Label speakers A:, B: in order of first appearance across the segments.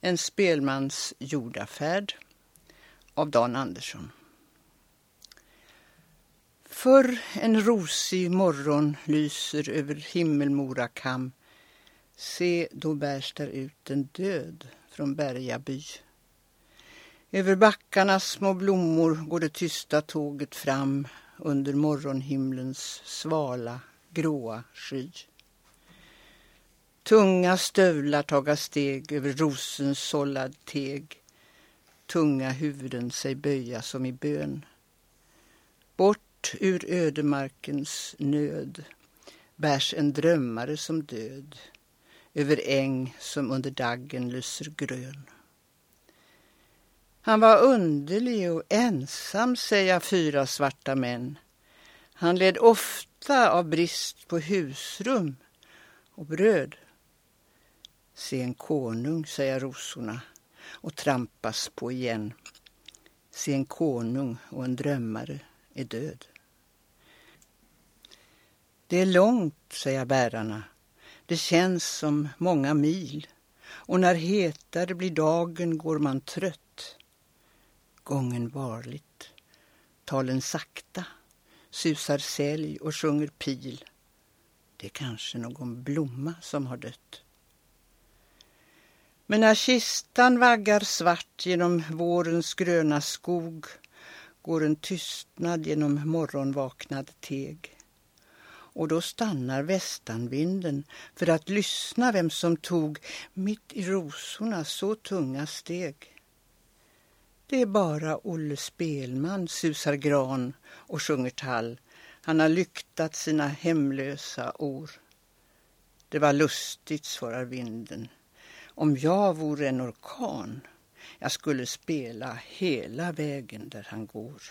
A: En spelmans jordafärd av Dan Andersson. För en rosig morgon lyser över Himmelmora kam. Se, då bärs där ut en död från Bergaby. Över backarnas små blommor går det tysta tåget fram under morgonhimlens svala, gråa sky. Tunga stövlar taga steg över rosens sållad teg. Tunga huvuden sig böja som i bön. Bort ur ödemarkens nöd bärs en drömmare som död över äng som under daggen lyser grön. Han var underlig och ensam, säga fyra svarta män. Han led ofta av brist på husrum och bröd. Se en konung, säger rosorna och trampas på igen. Se en konung och en drömmare är död. Det är långt, säger bärarna. Det känns som många mil och när hetare blir dagen går man trött. Gången varligt, talen sakta, susar sälj och sjunger pil. Det är kanske någon blomma som har dött. Men när kistan vaggar svart genom vårens gröna skog går en tystnad genom morgonvaknad teg. Och då stannar västanvinden för att lyssna vem som tog mitt i rosorna så tunga steg. Det är bara Olle Spelman, susar gran och sjunger tall. Han har lyktat sina hemlösa år. Det var lustigt, svarar vinden. Om jag vore en orkan, jag skulle spela hela vägen där han går.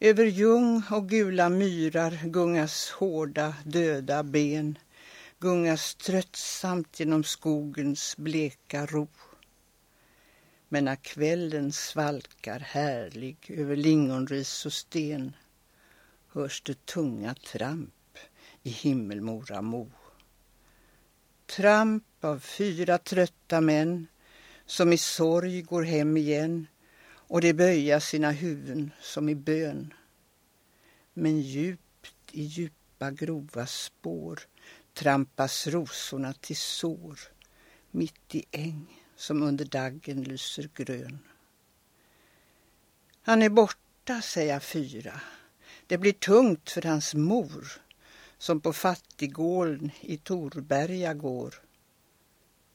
A: Över ljung och gula myrar gungas hårda, döda ben, gungas tröttsamt genom skogens bleka ro. Men när kvällen svalkar härlig över lingonris och sten hörs det tunga tramp i himmelmora mo. Tramp av fyra trötta män som i sorg går hem igen och de böja sina huvuden som i bön. Men djupt i djupa grova spår trampas rosorna till sår mitt i äng som under daggen lyser grön. Han är borta, säger fyra. Det blir tungt för hans mor som på fattiggården i Torberga går.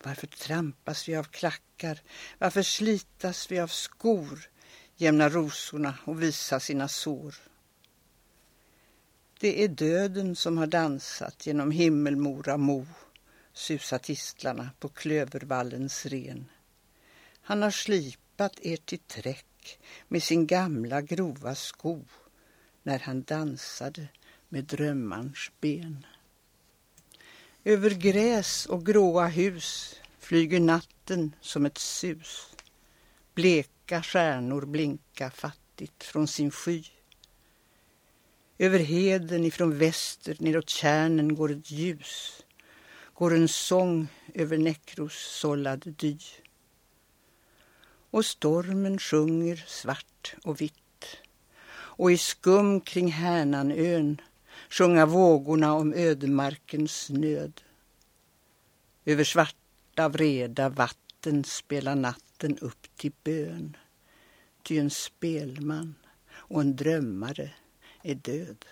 A: Varför trampas vi av klackar? Varför slitas vi av skor? Jämna rosorna och visa sina sår. Det är döden som har dansat genom himmelmora mo susa tistlarna på klövervallens ren. Han har slipat er till träck med sin gamla grova sko när han dansade med drömmarns ben. Över gräs och gråa hus flyger natten som ett sus. Bleka stjärnor blinka fattigt från sin sky. Över heden ifrån väster neråt kärnen går ett ljus går en sång över Näckros sållad dy. Och stormen sjunger svart och vitt och i skum kring Härnanön sjunga vågorna om ödemarkens nöd. Över svarta vreda vatten spelar natten upp till bön. Ty en spelman och en drömmare är död.